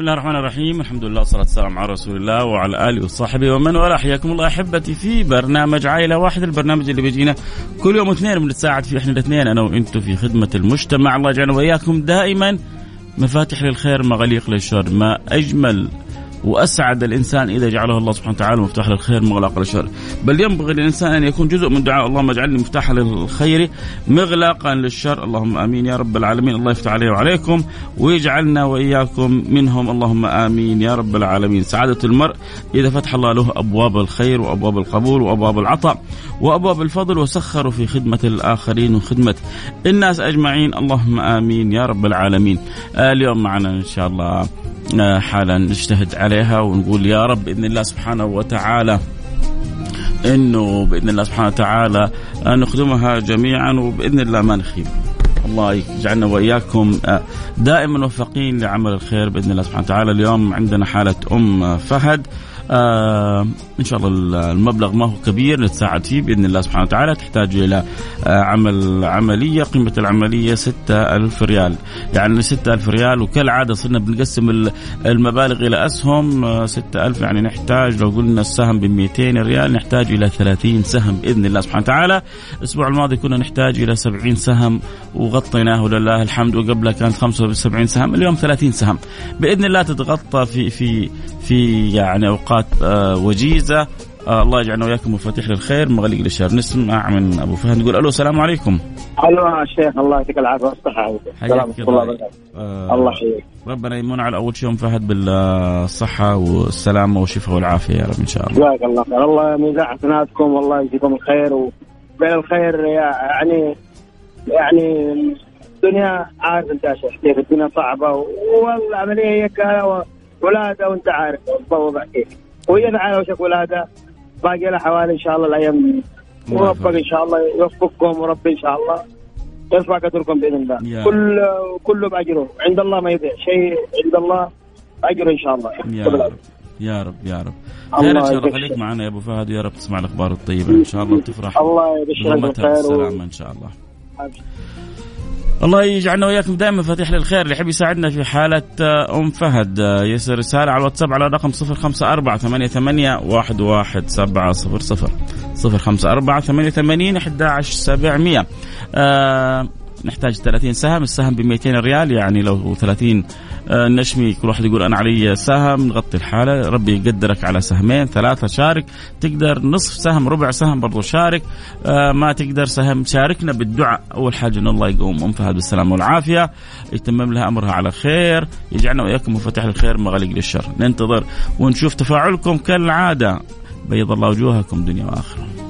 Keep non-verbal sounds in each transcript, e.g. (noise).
بسم الله الرحمن الرحيم. الحمد لله والصلاة والسلام على رسول الله وعلى آله وصحبه ومن والاه. حياكم الله أحبتي في برنامج عائلة واحد البرنامج اللي بيجينا كل يوم اثنين بنتساعد فيه إحنا الاثنين أنا وأنتم في خدمة المجتمع. الله يجعلنا وإياكم دائما مفاتح للخير مغاليق للشر ما أجمل وأسعد الإنسان إذا جعله الله سبحانه وتعالى مفتاح للخير مغلاق للشر، بل ينبغي للإنسان أن يكون جزء من دعاء اللهم اجعلني مفتاحا للخير مغلاقا للشر، اللهم آمين يا رب العالمين، الله يفتح علي وعليكم ويجعلنا وإياكم منهم. اللهم آمين يا رب العالمين، سعادة المرء إذا فتح الله له أبواب الخير وأبواب القبول وأبواب العطاء وأبواب الفضل وسخروا في خدمة الآخرين وخدمة الناس أجمعين، اللهم آمين يا رب العالمين. آه اليوم معنا إن شاء الله حالا نجتهد عليها ونقول يا رب بإذن الله سبحانه وتعالى إنه بإذن الله سبحانه وتعالى نخدمها جميعا وبإذن الله ما نخيب. الله يجعلنا وإياكم دائما موفقين لعمل الخير بإذن الله سبحانه وتعالى، اليوم عندنا حالة أم فهد آه إن شاء الله المبلغ ما هو كبير نتساعد فيه بإذن الله سبحانه وتعالى تحتاج إلى آه عمل عملية قيمة العملية ستة ألف ريال. يعني ستة ألف ريال وكالعادة صرنا بنقسم المبالغ إلى أسهم آه ستة ألف يعني نحتاج لو قلنا السهم ب 200 ريال نحتاج إلى 30 سهم بإذن الله سبحانه وتعالى. الأسبوع الماضي كنا نحتاج إلى 70 سهم وغطيناه ولله الحمد وقبلها كانت 75 سهم اليوم 30 سهم. بإذن الله تتغطى في في في يعني أوقات آه وجيزة. آه الله يجعلنا وياكم مفاتيح للخير. مغلق للشر نسمع من أبو فهد نقول ألو السلام عليكم. ألو يا شيخ الله يعطيك العافية. والصحه حياك الله. آه الله يحييك. ربنا يمن على اول شيء ام فهد بالصحة والسلامة والشفاء والعافية يا رب إن شاء الله. جزاك الله خير. الله يميز حسناتكم والله يجزيكم الخير. وبين الخير يعني يعني الدنيا عارف أنت يا شيخ كيف الدنيا صعبة والعملية هي ولاده وأنت عارف. الضوء كيف وهي على وشك ولاده باقي لها حوالي إن شاء الله الأيام. وربك إن شاء الله يوفقكم وربي إن شاء الله. يرفع قدركم بإذن الله. يا. كل كله باجره عند الله ما يضيع شيء. عند الله أجره إن شاء الله. يا رب. يا رب يا رب. خير الله خليك معنا يا أبو فهد ويا رب تسمع الأخبار الطيبة إن شاء الله وتفرح الله يبشرك بالخير. بالسلامه إن شاء الله. الله يجعلنا وياكم دائما مفاتيح للخير. اللي يحب يساعدنا في حالة آه، أم فهد آه، يرسل رسالة على الواتساب على رقم صفر خمسة أربعة ثمانية ثمانين أحد عشر سبعمية. آه، نحتاج 30 سهم. السهم ب 200 ريال يعني لو 30 آه، نشمي كل واحد يقول أنا علي سهم نغطي الحالة. ربي يقدرك على سهمين ثلاثة شارك. تقدر نصف سهم ربع سهم برضو شارك. آه، ما تقدر سهم شاركنا بالدعاء. أول حاجة إن الله يقوم. ام فهد بالسلامه والعافية. يتمم لها أمرها على خير. يجعلنا وإياكم مفاتيح الخير مغاليق للشر. ننتظر ونشوف تفاعلكم كالعادة. بيض الله وجوهكم دنيا وآخرة.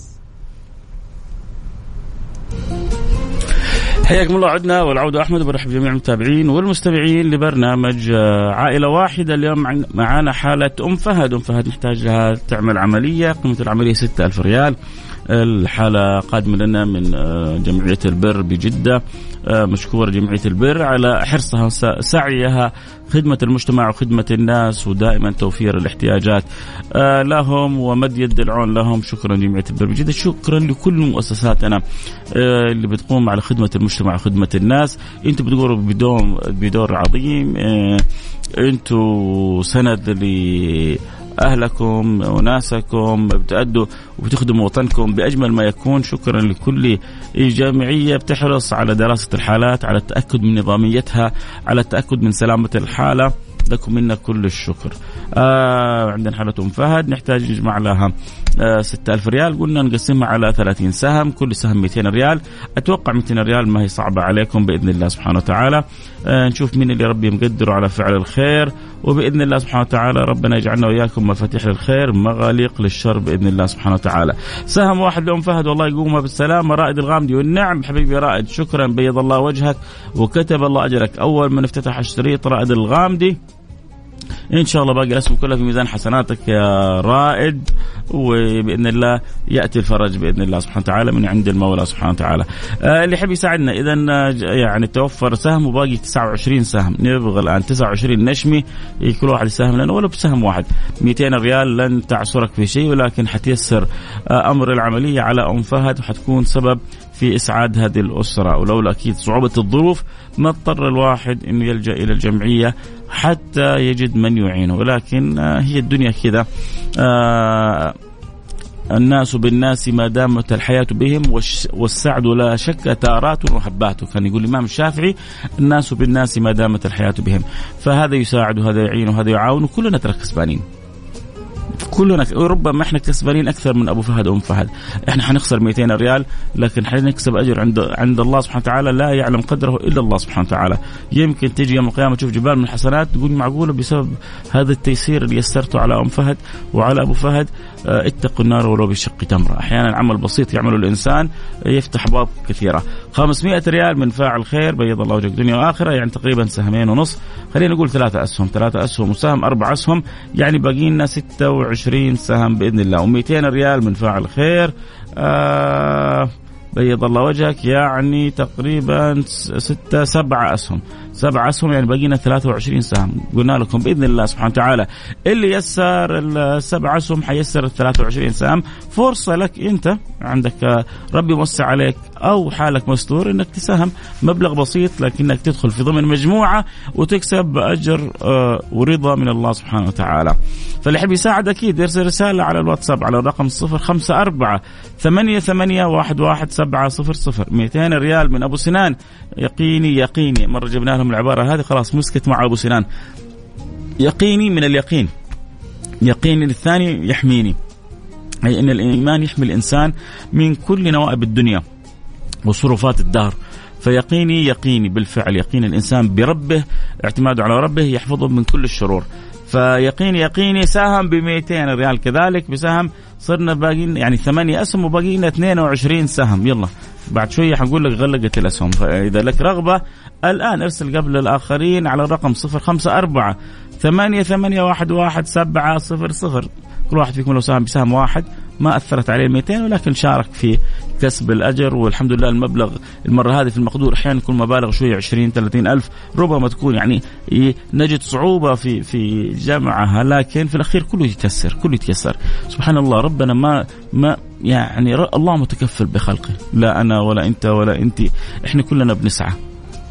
حياكم الله عدنا والعودة أحمد برحب جميع المتابعين والمستمعين لبرنامج آه، عائلة واحدة. اليوم معانا حالة أم فهد. أم فهد نحتاج لها تعمل عملية قيمة العملية 6000 ريال. الحالة قادمة لنا من آه، جمعية البر بجدة. آه، مشكورة جمعية البر على حرصها وسعيها خدمة المجتمع وخدمة الناس ودائما توفير الاحتياجات لهم ومد يد العون لهم. شكرا جمعية البر بجدة. شكرا لكل مؤسساتنا اللي بتقوم على خدمة المجتمع. وخدمة الناس. أنتم بتقولوا بدور بدور عظيم. آه، أنتم سند ل اهلكم وناسكم بتأدوا وبتخدموا وطنكم بأجمل ما يكون. شكرا لكل جمعيه بتحرص على دراسة الحالات على التأكد من نظاميتها على التأكد من سلامة الحالة. لكم منا كل الشكر. آه عندنا حالة أم فهد نحتاج نجمع لها آه 6000 ريال. قلنا نقسمها على 30 سهم كل سهم 200 ريال. أتوقع 200 ريال ما هي صعبة عليكم بإذن الله سبحانه وتعالى. آه نشوف مين اللي ربي مقدره على فعل الخير. وبإذن الله سبحانه وتعالى ربنا يجعلنا وإياكم مفاتيح للخير مغاليق للشر بإذن الله سبحانه وتعالى. سهم واحد لأم فهد والله يقوم بالسلامة رائد الغامدي والنعم حبيبي رائد شكرا بيض الله وجهك وكتب الله أجرك أول من افتتح الشريط رائد الغامدي. إن شاء الله باقي الاسهم كلها في ميزان حسناتك يا رائد وبإذن الله يأتي الفرج بإذن الله سبحانه وتعالى من عند المولى سبحانه وتعالى. آه اللي يحب يساعدنا إذا يعني توفر سهم وباقي 29 سهم نبغى الآن 29 نشمي كل واحد يساهم لنا ولو بسهم واحد 200 ريال لن تعصرك في شيء ولكن حتيسر آه أمر العملية على ام فهد وحتكون سبب في إسعاد هذه الأسرة ولولا أكيد صعوبة الظروف ما اضطر الواحد انه يلجأ إلى الجمعية حتى يجد من يعينه. ولكن آه، هي الدنيا كذا. آه، الناس بالناس ما دامت الحياة بهم والسعد لا شك تارات وحبات. كان يقول الإمام الشافعي الناس بالناس ما دامت الحياة بهم. فهذا يساعد وهذا يعين وهذا يعاون وكلنا ترى كسبانين. كلنا ربما إحنا كسبانين أكثر من أبو فهد وأم فهد. إحنا حنخسر 200 ريال لكن حنكسب أجر عند عند الله سبحانه وتعالى لا يعلم قدره إلا الله سبحانه وتعالى. يمكن تجي يوم القيامة تشوف جبال من الحسنات تقول معقولة بسبب هذا التيسير اللي يسرته على أم فهد وعلى أبو فهد. آه اتقوا النار ولو بشق تمرة. أحيانا عمل بسيط يعمله الإنسان يفتح أبواب كثيرة. 500 ريال من فاعل خير بيض الله وجهك دنيا وآخرة يعني تقريبا سهمين ونص. خلينا نقول ثلاثة أسهم ثلاثة أسهم وسهم أربع أسهم. يعني باقي لنا 26 سهم بإذن الله. و200 ريال من فاعل خير. آه بيض الله وجهك يعني تقريبا ستة سبعة أسهم. سبع أسهم يعني بقينا 23 سهم. قلنا لكم بإذن الله سبحانه وتعالى اللي يسر السبع أسهم حيسر ال 23 سهم. فرصة لك أنت عندك ربي موسع عليك أو حالك مستور أنك تساهم. مبلغ بسيط لكنك تدخل في ضمن مجموعة وتكسب أجر آه، ورضا من الله سبحانه وتعالى. فاللي يحب يساعد أكيد يرسل رسالة على الواتساب على الرقم 054 ثمانية ثمانية واحد واحد سبعة صفر صفر. 200 ريال من أبو سنان. يقيني يقيني. مرة جبنا لهم العبارة هذه خلاص مسكت مع أبو سنان. يقيني من اليقين. يقيني الثاني يحميني. أي أن الإيمان يحمي الإنسان من كل نوائب الدنيا وصرفات الدهر. فيقيني يقيني. بالفعل يقين الإنسان بربه اعتماده على ربه يحفظه من كل الشرور. فيقيني يقيني ساهم ب 200 ريال كذلك بسهم صرنا باقيين يعني ثمانية أسهم وباقي لنا 22 سهم. يلا بعد شوية حنقول لك غلقت الأسهم. فإذا لك رغبة الآن ارسل قبل الآخرين على الرقم 054 ثمانية ثمانية واحد واحد سبعة صفر صفر. كل واحد فيكم لو ساهم بسهم واحد ما أثرت عليه 200 ولكن شارك في كسب الأجر والحمد لله المبلغ المرة هذه في المقدور أحيانا يكون مبالغ شوية 20 30 ألف ربما تكون يعني نجد صعوبة في في جمعها لكن في الأخير كله يتيسر كله يتيسر. سبحان الله ربنا ما ما يعني الله متكفل بخلقه. لا أنا ولا أنت ولا أنت. إحنا كلنا بنسعى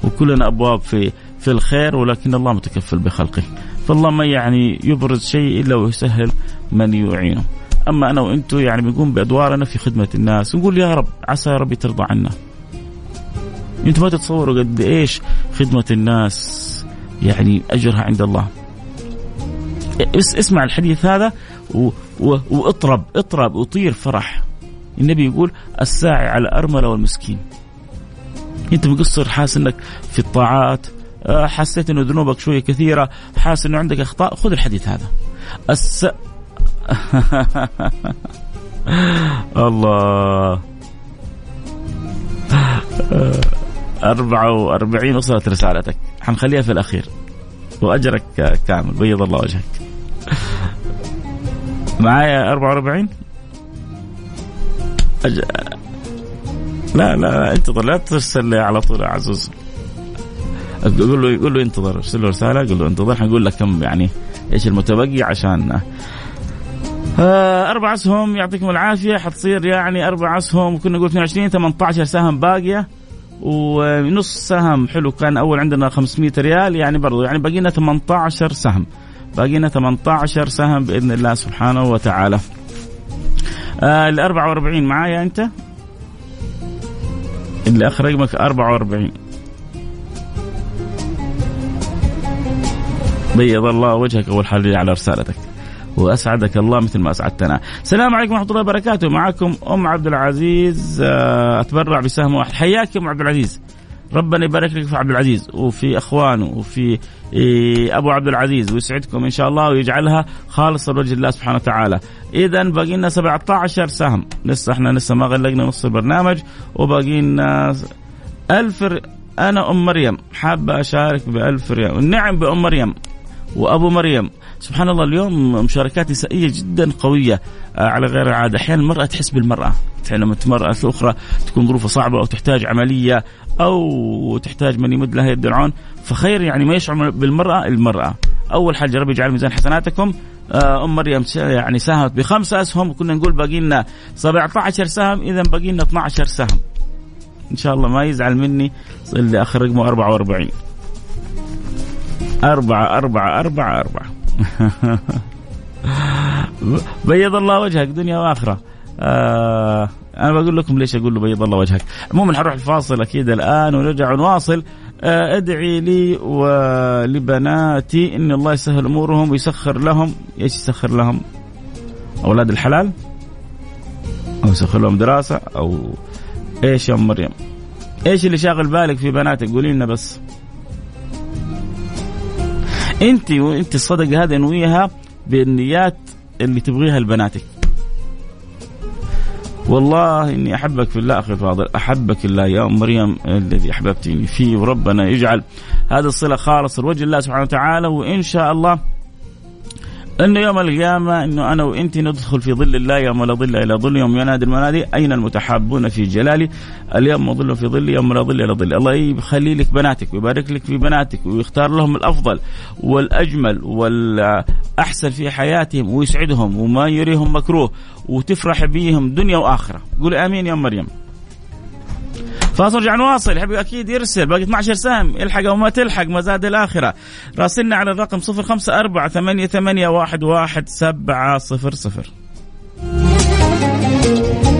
وكلنا أبواب في في الخير ولكن الله متكفل بخلقه. فالله ما يعني يبرز شيء إلا ويسهل من يعينه. أما أنا وأنتم يعني بنقوم بأدوارنا في خدمة الناس. نقول يا رب عسى يا رب ترضى عنا. أنتم ما تتصوروا قد إيش خدمة الناس يعني أجرها عند الله. اسمع الحديث هذا و... و... واطرب اطرب وطير فرح. النبي يقول الساعي على أرملة والمسكين. أنت مقصر حاسس إنك في الطاعات. آه، حسيت إنه ذنوبك شوية كثيرة حاسس إنه عندك أخطاء. خذ الحديث هذا. الس... (laughs) الله. أربعة وأربعين وصلت رسالتك. حنخليها في الأخير. وأجرك كامل. بيض الله وجهك. معايا 44 أج... لا لا انتظر. لا ترسل لي على طول يا عزوز. قول له قول له انتظر. ارسل له رسالة قول له انتظر. حنقول لك كم يعني إيش المتبقي عشان آه أربع أسهم يعطيكم العافية. حتصير يعني أربع أسهم كنا نقول 22 18 سهم باقية. ونص سهم حلو كان أول عندنا 500 ريال يعني برضو يعني باقينا 18 سهم. باقينا 18 سهم بإذن الله سبحانه وتعالى. آه ال 44 معايا أنت؟ اللي آخر رقمك 44 بيض الله وجهك أول حال على رسالتك. وأسعدك الله مثل ما أسعدتنا. السلام عليكم ورحمة الله وبركاته. معكم أم عبد العزيز آه، أتبرع بسهم واحد. حياك يا أم عبد العزيز. ربنا يبارك لك في عبد العزيز. وفي اخوانه وفي إيه، أبو عبد العزيز. ويسعدكم إن شاء الله ويجعلها خالصة لوجه الله سبحانه وتعالى. اذا باقي لنا 17 سهم، لسه إحنا لسه ما غلقنا نص البرنامج. وباقي لنا 1000 أنا أم مريم. حابة أشارك ب 1000 ريال، النعم بأم مريم. وأبو مريم. سبحان الله اليوم مشاركات نسائية جدا قوية آه، على غير العاده أحيانا المرأة تحس بالمرأة لما المراه الاخرى تكون ظروفها صعبة أو تحتاج عملية أو تحتاج من يمد لها يد العون فخير يعني ما يشعر بالمرأة المرأة. أول حاجة ربي يجعل ميزان حسناتكم. آه، أم مريم يعني ساهمت بخمسة أسهم كنا نقول باقي لنا 17 سهم اذا باقي لنا 12 سهم. إن شاء الله ما يزعل مني اللي آخر رقمه 44 أربعة أربعة أربعة أربعة. (laughs) بيض الله وجهك دنيا وآخرة. آه أنا بقول لكم ليش أقول له بيض الله وجهك. عموما حنروح الفاصل أكيد الآن ونرجع نواصل آه ادعي لي ولبناتي إن الله يسهل أمورهم ويسخر لهم. إيش يسخر لهم؟ أولاد الحلال؟ أو يسخر لهم دراسة؟ أو إيش يا أم مريم؟ إيش اللي شاغل بالك في بناتك؟ قولي لنا بس. انت وانت الصدقه هذه انويها بالنيات اللي تبغيها لبناتك. والله إني أحبك في الله أخي الفاضل أحبك الله يا أم مريم الذي أحببتني فيه وربنا يجعل هذه الصلة خالصة لوجه الله سبحانه وتعالى وإن شاء الله إنه يوم القيامة إنه أنا وانت ندخل في ظل الله يوم لا ظل إلا ظل يوم ينادي المنادي أين المتحابون في جلالي؟ اليوم ظل في ظل يوم لا ظل إلا ظل الله يخلي لك بناتك ويبارك لك في بناتك ويختار لهم الأفضل والأجمل والأحسن في حياتهم ويسعدهم وما يريهم مكروه وتفرح بيهم دنيا وآخرة. قول آمين يا مريم. فاصل رجع نواصل يحب أكيد يرسل باقي 12 سهم الحق أو ما تلحق مزاد الآخرة. راسلنا على الرقم 054 88 11700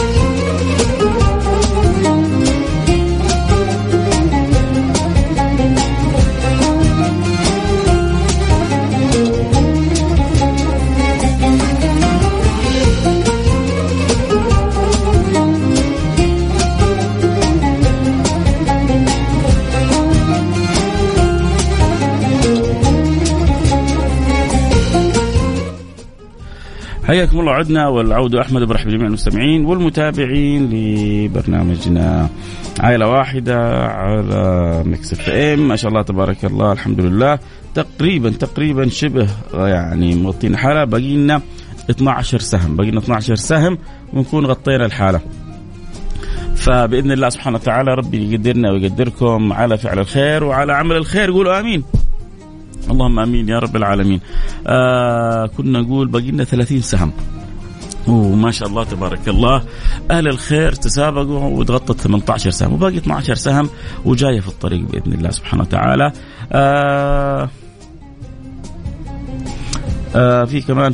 حياكم الله عدنا والعود أحمد برحب بجميع المستمعين والمتابعين لبرنامجنا. عائلة واحدة على Mix FM. ما شاء الله تبارك الله الحمد لله. تقريبا تقريبا شبه يعني مغطين حالة. باقي لنا 12 سهم. باقي لنا 12 سهم ونكون غطينا الحالة. فبإذن الله سبحانه وتعالى ربي يقدرنا ويقدركم على فعل الخير وعلى عمل الخير. قولوا آمين. اللهم آمين يا رب العالمين. آه كنا نقول باقي لنا 30 سهم. وما شاء الله تبارك الله أهل الخير تسابقوا وتغطت 18 سهم وباقي 12 سهم وجاية في الطريق بإذن الله سبحانه وتعالى. آه آه في كمان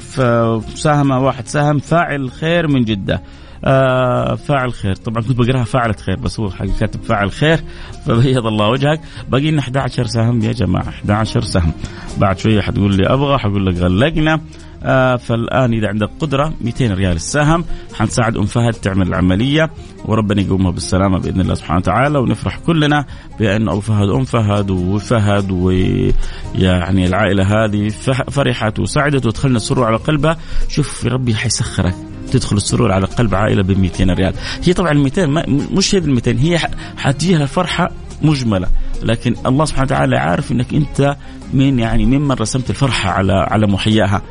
سهم واحد سهم فاعل خير من جدة آه فاعل خير. طبعا كنت بقراها فاعلة خير بس هو حق كاتب فاعل خير. (laughs) فبيض الله وجهك. باقي لنا 11 سهم يا جماعة 11 سهم. بعد شوية حتقول لي أبغى حقول لك غلقنا. آه فالآن إذا عندك قدرة 200 ريال السهم. حنساعد أم فهد تعمل العملية وربنا يقومها بالسلامة بإذن الله سبحانه وتعالى. ونفرح كلنا بأن أبو فهد أم فهد وفهد ويعني العائلة هذه فرحت وسعدت ودخلنا السرور على قلبها شوف ربي حيسخرك. تدخل السرور على قلب عائلة ب 200 ريال. هي طبعا ال 200 مش هي ال 200 هي حتجيها الفرحه مجملة. لكن الله سبحانه وتعالى عارف إنك أنت من يعني ممن رسمت الفرحة على على محياها.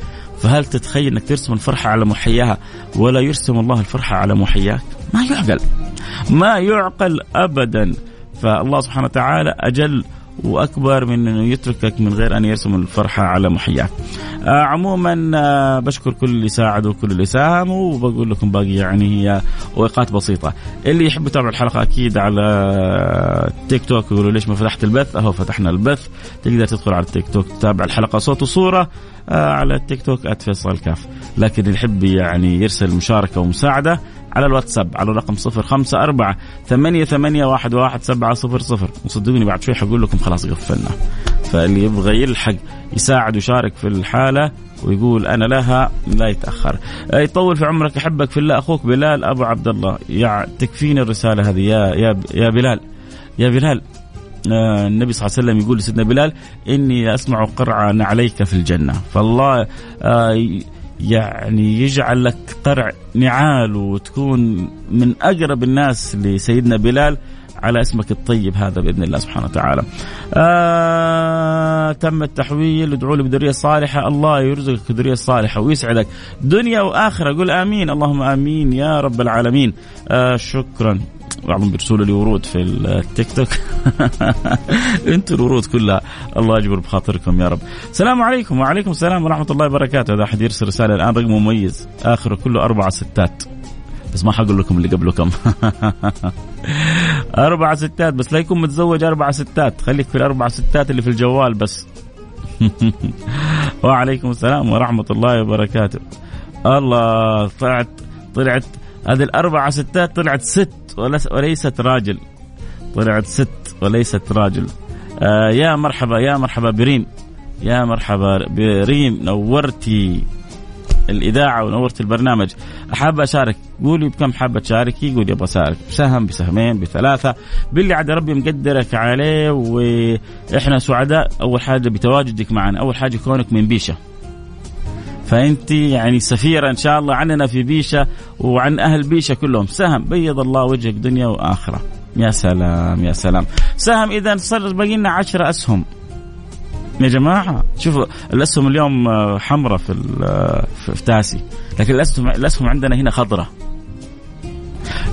فهل تتخيل إنك ترسم الفرحة على محياها؟ ولا يرسم الله الفرحة على محياك؟ ما يعقل. ما يعقل ابدا. فالله سبحانه وتعالى أجل وأكبر من إنه يتركك من غير أن يرسم الفرحة على محياك. آه عموما آه بشكر كل اللي ساعدوا وكل اللي ساهموا وبقول لكم باقي يعني هي اوقات بسيطة. اللي يحب يتابع الحلقة أكيد على تيك توك يقولوا ليش ما فتحت البث؟ أهو فتحنا البث تقدر تدخل على التيك توك تتابع الحلقة صوت وصورة آه على التيك توك @فيصل كاف. لكن اللي يحب يعني يرسل مشاركة ومساعدة على الواتساب على الرقم أربعة ثمانية ثمانية واحد واحد سبعة صفر صفر. وصدقوني بعد شوي حقول لكم خلاص قفلنا فاللي يبغى يلحق يساعد ويشارك في الحالة ويقول أنا لها لا يتأخر. يطول في عمرك أحبك في الله. أخوك بلال أبو عبد الله يا تكفيني الرسالة هذه. يا يا يا بلال. يا بلال. آه النبي صلى الله عليه وسلم يقول لسيدنا بلال إني أسمع قرعا عليك في الجنة. فالله آه يعني يجعل لك قرع نعال وتكون من أقرب الناس لسيدنا بلال. على اسمك الطيب هذا بإذن الله سبحانه وتعالى. آه تم التحويل ادعوا لي بذريه صالحة. الله يرزقك ذريه صالحة ويسعدك. دنيا وآخرة. قل آمين. اللهم آمين يا رب العالمين. آه شكرا. بعضهم بيرسلوا لي ورود في التيك توك. (laughs) أنتوا الورود كلها. الله يجبر بخاطركم يا رب. السلام عليكم. وعليكم السلام ورحمة الله وبركاته. اذا احد يرسل رسالة الآن رقم مميز. آخره كله أربع ستات. بس ما حقول لكم اللي قبله كم (laughs) أربع ستات بس لا يكون متزوج أربع ستات. خليك في الأربع ستات اللي في الجوال بس. (laughs) وعليكم السلام ورحمة الله وبركاته. الله طلعت طلعت. هذه الأربع ستات طلعت ست وليست راجل. طلعت ست وليست راجل. آه يا مرحبا يا مرحبا بريم. يا مرحبا بريم نورتي. الإذاعة ونورت البرنامج. حابه أشارك. قولي بكم حابه تشاركي؟ قولي أبغى اشارك بسهم بسهمين بثلاثة. باللي عاد ربي مقدرك عليه وإحنا سعداء. أول حاجة بتواجدك معنا. أول حاجة كونك من بيشة. فأنت يعني سفيرة إن شاء الله عننا في بيشة وعن أهل بيشة كلهم. سهم بيض الله وجهك دنيا وآخرة. يا سلام يا سلام. سهم إذا صار باقي لنا 10 أسهم. يا جماعة شوفوا الأسهم اليوم حمراء في في تاسي. لكن الأسهم الأسهم عندنا هنا خضراء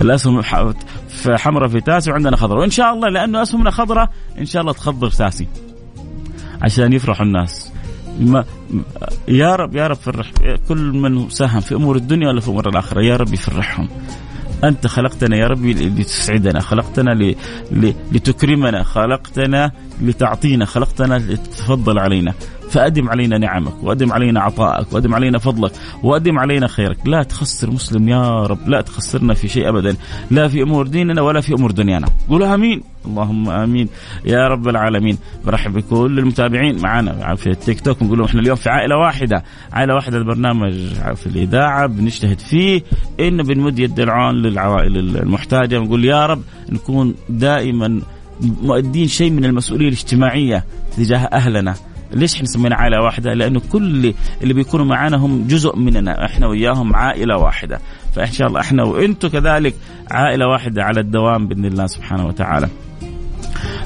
الأسهم حمراء في تاسي وعندنا خضراء وإن شاء الله لأنه أسهمنا خضراء إن شاء الله تخضر تاسي. عشان يفرحوا الناس. ما يا رب يا رب فرح كل من ساهم في أمور الدنيا ولا في أمور الآخرة. يا رب يفرحهم. أنت خلقتنا يا ربي لتسعدنا خلقتنا لتكرمنا خلقتنا لتعطينا خلقتنا لتتفضل علينا. فأدم علينا نعمك وأدم علينا عطائك وأدم علينا فضلك وأدم علينا خيرك. لا تخسر مسلم يا رب لا تخسرنا في شيء أبدا لا في أمور ديننا ولا في أمور دنيانا. قولوا آمين. اللهم آمين. يا رب العالمين. برحب بكل المتابعين معنا في التيك توك. نقول لهم إحنا اليوم في عائلة واحدة. عائلة واحدة البرنامج في الإذاعة بنجتهد فيه انه بنمد يد العون للعوائل المحتاجة. ونقول يا رب نكون دائما مؤدين شيء من المسؤولية الاجتماعية تجاه أهلنا. ليش إحنا سمينا عائلة واحدة؟ لأنه كل اللي بيكونوا معنا هم جزء مننا، إحنا وياهم عائلة واحدة، فإن شاء الله إحنا وأنتم كذلك عائلة واحدة على الدوام بإذن الله سبحانه وتعالى.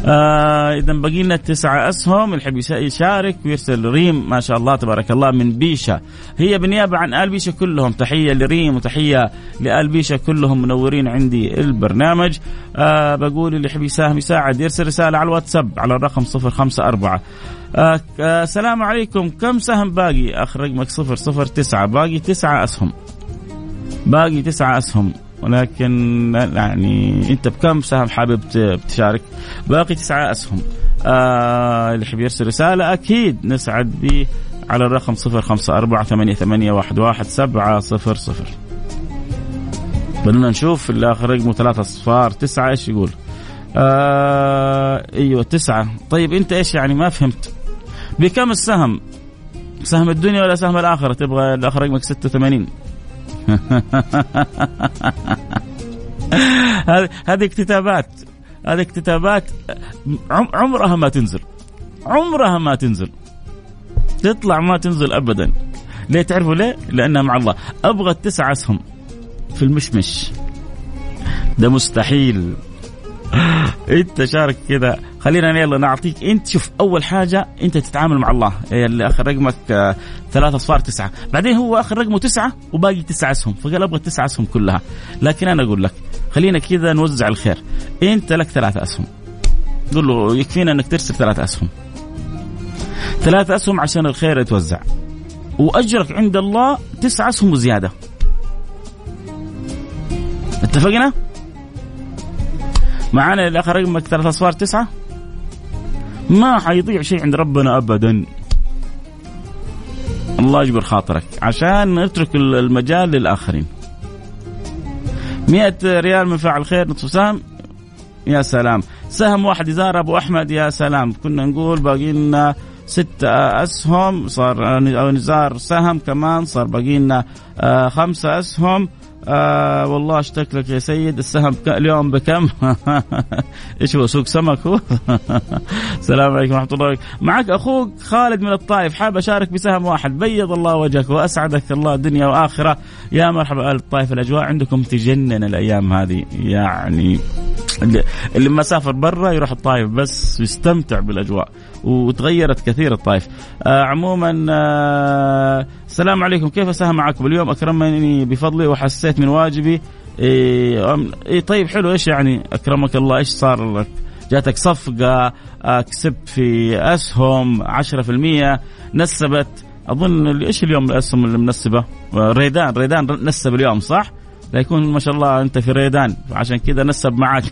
آه اذا بقي لنا تسعة أسهم. اللي يحب يشارك ويرسل ريم ما شاء الله تبارك الله من بيشه هي بالنيابة عن آل بيشه كلهم. تحية لريم وتحية لآل بيشه كلهم منورين عندي البرنامج. آه بقول اللي يحب يساهم يساعد يرسل رسالة على الواتساب على الرقم 054 آه آه السلام عليكم. كم سهم باقي؟ اخر رقمك 009 باقي تسعة أسهم. باقي تسعة أسهم. ولكن يعني انت بكم سهم حابب تشارك؟ باقي تسعة أسهم. آه اللي يحب يرسل رسالة أكيد نسعد به على الرقم 054 88 11 700 بدنا نشوف اللي اخر رقمه ثلاثة اصفار تسعة إيش يقول؟ آه أيوه تسعة طيب أنت إيش يعني ما فهمت بكم السهم؟ سهم الدنيا ولا سهم الآخرة؟ تبغى الآخر رقمك 86 (laughs) هذه اكتتابات. هذه اكتتابات. عمرها ما تنزل. عمرها ما تنزل. تطلع ما تنزل ابدا. ليه تعرفوا ليه؟ لأنها مع الله. أبغى التسع أسهم في المشمش. ده مستحيل. (laughs) انت شارك كذا. خلينا يلا نعطيك. إنت شوف أول حاجة أنت تتعامل مع الله. اللي آخر رقمك آه ثلاثة اصفار تسعة. بعدين هو آخر رقمه تسعة وباقي تسعة اسهم. فقال أبغى التسعة اسهم كلها. لكن أنا أقول لك خلينا كذا نوزع الخير. أنت لك ثلاثة اسهم. قل له يكفينا إنك ترسل ثلاث اسهم. ثلاث اسهم عشان الخير يتوزع. وأجرك عند الله تسعة اسهم وزيادة. اتفقنا؟ معانا الاخ رقمك ثلاث أصفار تسعة. ما حيضيع شيء عند ربنا ابدا. الله يجبر خاطرك. عشان نترك المجال للآخرين. مئة ريال من فاعل خير نصف سهم. يا سلام. سهم واحد يزار أبو أحمد يا سلام. كنا نقول باقي لنا ست أسهم صار نزار سهم كمان صار باقي لنا آه، خمسة أسهم. آه والله اشتك لك يا سيد. السهم اليوم بكم؟ (laughs) إيش هو سوق سمك هو؟ (laughs) السلام عليكم ورحمة الله. وبركاته معك أخوك خالد من الطائف. حاب أشارك بسهم واحد. بيض الله وجهك وأسعدك. الله دنيا وآخرة. يا مرحبا أهل الطائف الأجواء. عندكم تجنن الأيام هذه. يعني اللي ما سافر برا يروح الطائف بس يستمتع بالأجواء وتغيرت كثير الطائف آه عموما آه السلام عليكم. كيف أساهم معكم؟ اليوم أكرمني بفضلي وحسيت من واجبي. إيه, إيه طيب حلو. إيش يعني؟ أكرمك الله. إيش صار لك؟ جاتك صفقة آه كسبت في أسهم 10% نسبت. أظن إيش اليوم الأسهم اللي منسبة؟ ريدان. ريدان نسب اليوم صح؟ لا يكون ما شاء الله أنت في ريدان. عشان كذا نسب معك.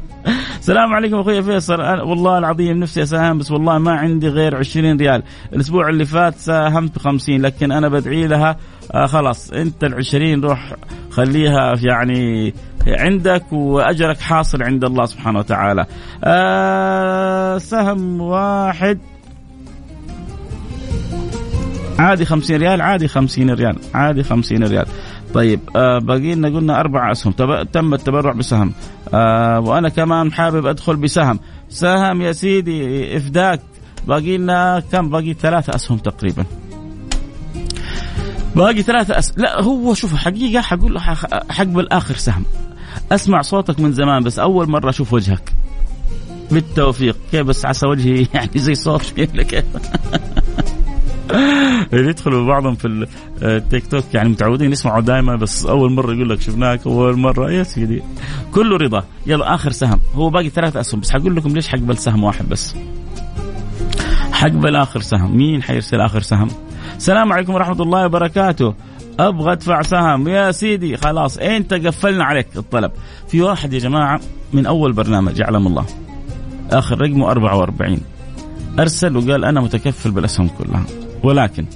(laughs) السلام عليكم أخوي فيصل. والله العظيم نفسي أساهم بس والله ما عندي غير 20 ريال. الأسبوع اللي فات ساهمت ب 50 لكن أنا بدعي لها. آه خلاص أنت ال 20 روح خليها يعني عندك وأجرك حاصل عند الله سبحانه وتعالى. آه سهم واحد. عادي 50 ريال عادي 50 ريال عادي 50 ريال. طيب آه باقي لنا قلنا أربع أسهم. تم التبرع بسهم. آه وأنا كمان حابب أدخل بسهم. سهم يا سيدي إفداك. باقي لنا كم؟ باقي ثلاثة أسهم تقريبا. باقي ثلاثة أس... لا هو شوف حقيقة حقول حقبل آخر سهم. أسمع صوتك من زمان بس أول مرة أشوف وجهك. بالتوفيق. كيف بس عسى وجهي (laughs) يعني زي صوت كيف (laughs) يدخلوا بعضهم في التيك توك. يعني متعودين يسمعوا دائما بس أول مرة يقول لك شفناك أول مرة. يا سيدي. كله رضا. يلا آخر سهم. هو باقي ثلاث أسهم بس حقول لكم ليش حقبل سهم واحد بس. حقبل آخر سهم. مين حيرسل آخر سهم؟ السلام عليكم ورحمة الله وبركاته. أبغى أدفع سهم. يا سيدي. خلاص انت قفلنا عليك الطلب؟ في واحد يا جماعة من أول برنامج يعلم الله. آخر رقمه 44 أرسل وقال أنا متكفل بالأسهم كلها. ولكن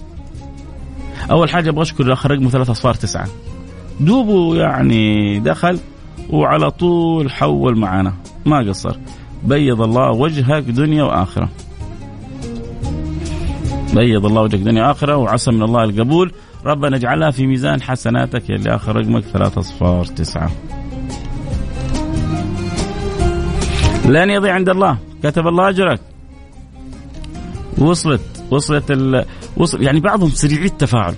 أول حاجة أبغى أشكر الأخ رقمه ثلاثة أصفار تسعة. دوبه يعني دخل وعلى طول حول معنا. ما قصر. بيض الله وجهك دنيا وآخرة. بيض الله وجهك دنيا وآخرة وعسى من الله القبول. ربنا اجعلها في ميزان حسناتك اللي اخر رقمك ثلاثة أصفار تسعة. لن يضيع عند الله. كتب الله أجرك. وصلت. وصلت ال... وصل يعني بعضهم سريعي التفاعل.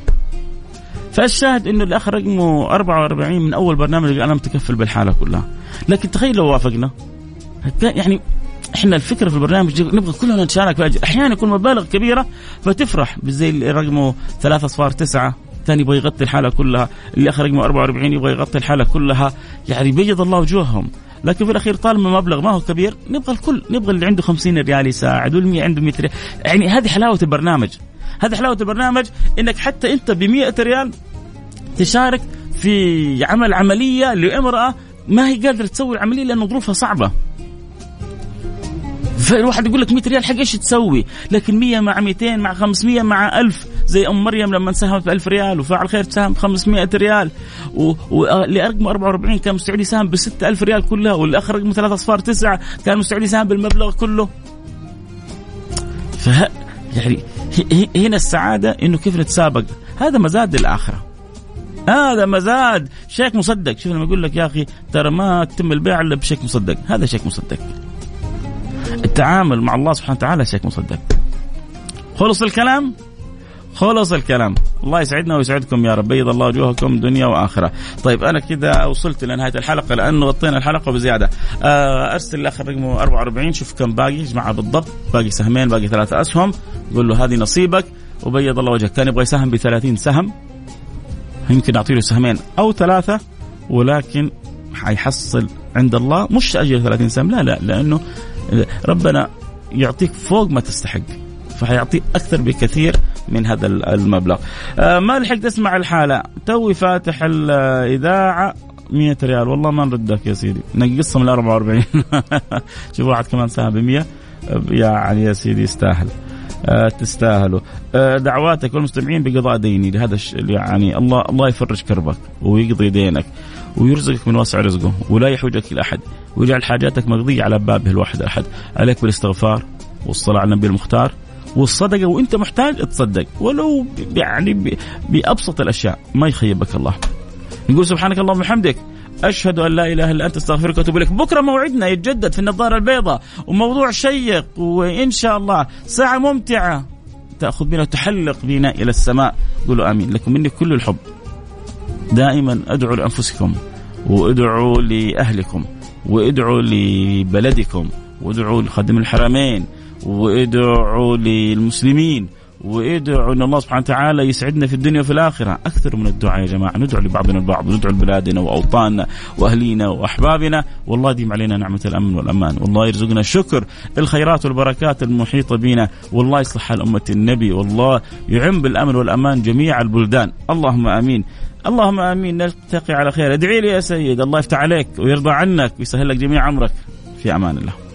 فالشاهد إنه الأخ رقمه 44 من أول برنامج أنا متكفل بالحالة كلها. لكن تخيل لو وافقنا. يعني إحنا الفكرة في البرنامج نبغى كلنا نتشارك في أحيانا يكون مبالغ كبيرة فتفرح زي رقمه ثلاثة اصفار تسعة. ثاني يبغى يغطي الحالة كلها. اللي اخر رقمه 44 يبغى يغطي الحالة كلها. يعني بيض الله وجوههم. لكن في الأخير طالما مبلغ ما هو كبير نبغى الكل نبغى اللي عنده 50 ريال يساعد واللي عنده 100 ريال. يعني هذه حلاوة البرنامج. هذه حلاوة البرنامج إنك حتى أنت ب 100 ريال تشارك في عمل عملية لإمرأة ما هي قادرة تسوي العملية لأن ظروفها صعبة. فالواحد يقول لك 100 ريال حق إيش تسوي؟ لكن 100 مع 200 مع 500 مع 1000 زي أم مريم لما ساهمت ب 1000 ريال وفاعل خير ساهم ب 500 ريال واللي رقمه 44 كان مستعد يساهم ب 6000 ريال كلها واللي اخر رقمه ثلاث أصفار تسعة كان مستعد يساهم بالمبلغ كله. ف يعني هنا السعادة إنه كيف نتسابق؟ هذا مزاد الاخره. هذا مزاد شيك مصدق. شوف لما يقول لك يا أخي ترى ما تتم البيع إلا بشيك مصدق. هذا شيك مصدق. التعامل مع الله سبحانه وتعالى شيك مصدق. خلص الكلام؟ خلص الكلام. الله يسعدنا ويسعدكم يا رب. بيض الله وجوهكم دنيا وآخرة. طيب أنا كذا وصلت لنهاية الحلقة لأنه غطينا الحلقة بزيادة. آه، أرسل الاخ رقمه 44 شوف كم باقي جماعة بالضبط. باقي سهمين باقي ثلاثة أسهم. قول له هذه نصيبك. وبيض الله وجهك. كان يبغى يساهم ب 30 سهم. يمكن نعطي له سهمين أو ثلاثة ولكن حيحصل عند الله. مش اجر 30 سهم لا لا لأنه ربنا يعطيك فوق ما تستحق. فحيعطيك أكثر بكثير. من هذا المبلغ. آه ما لحقت أسمع الحالة. توي فاتح الإذاعة 100 ريال. والله ما نردك يا سيدي. نقصهم ل 44 شوف واحد كمان ساهم ب 100 يعني يا سيدي يستاهل. آه تستاهلوا. آه دعواتك والمستمعين بقضاء ديني. لهذا يعني الله الله يفرج كربك ويقضي دينك ويرزقك من واسع رزقه ولا يحوجك إلى أحد ويجعل حاجاتك مقضية على بابه الواحد الاحد عليك بالاستغفار والصلاة على النبي المختار. والصدقة وإنت محتاج تصدق. ولو يعني بأبسط الأشياء ما يخيبك الله. نقول سبحانك اللهم وبحمدك أشهد أن لا إله إلا أنت أستغفرك وأتوب إليك. بكرة موعدنا يتجدد في النظارة البيضاء وموضوع شيق وإن شاء الله ساعة ممتعة. تأخذ بنا وتحلق بنا إلى السماء. قولوا آمين. لكم مني كل الحب. دائما أدعوا لأنفسكم وادعوا لأهلكم وادعوا لبلدكم وادعوا لخادم الحرمين وادعوا للمسلمين وادعوا إن الله سبحانه وتعالى يسعدنا في الدنيا وفي الآخرة، أكثر من الدعاء يا جماعة، ندعو لبعضنا البعض، وندعو لبلادنا وأوطاننا وأهلينا وأحبابنا، والله يديم علينا نعمة الأمن والأمان، والله يرزقنا الشكر، الخيرات والبركات المحيطة بنا، والله يصلح حال أمة النبي، والله يعم بالأمن والأمان جميع البلدان، اللهم آمين. اللهم آمين. نلتقي على خير، ادعي لي يا سيد، الله يفتح عليك ويرضى عنك ويسهل لك جميع أمرك. في أمان الله.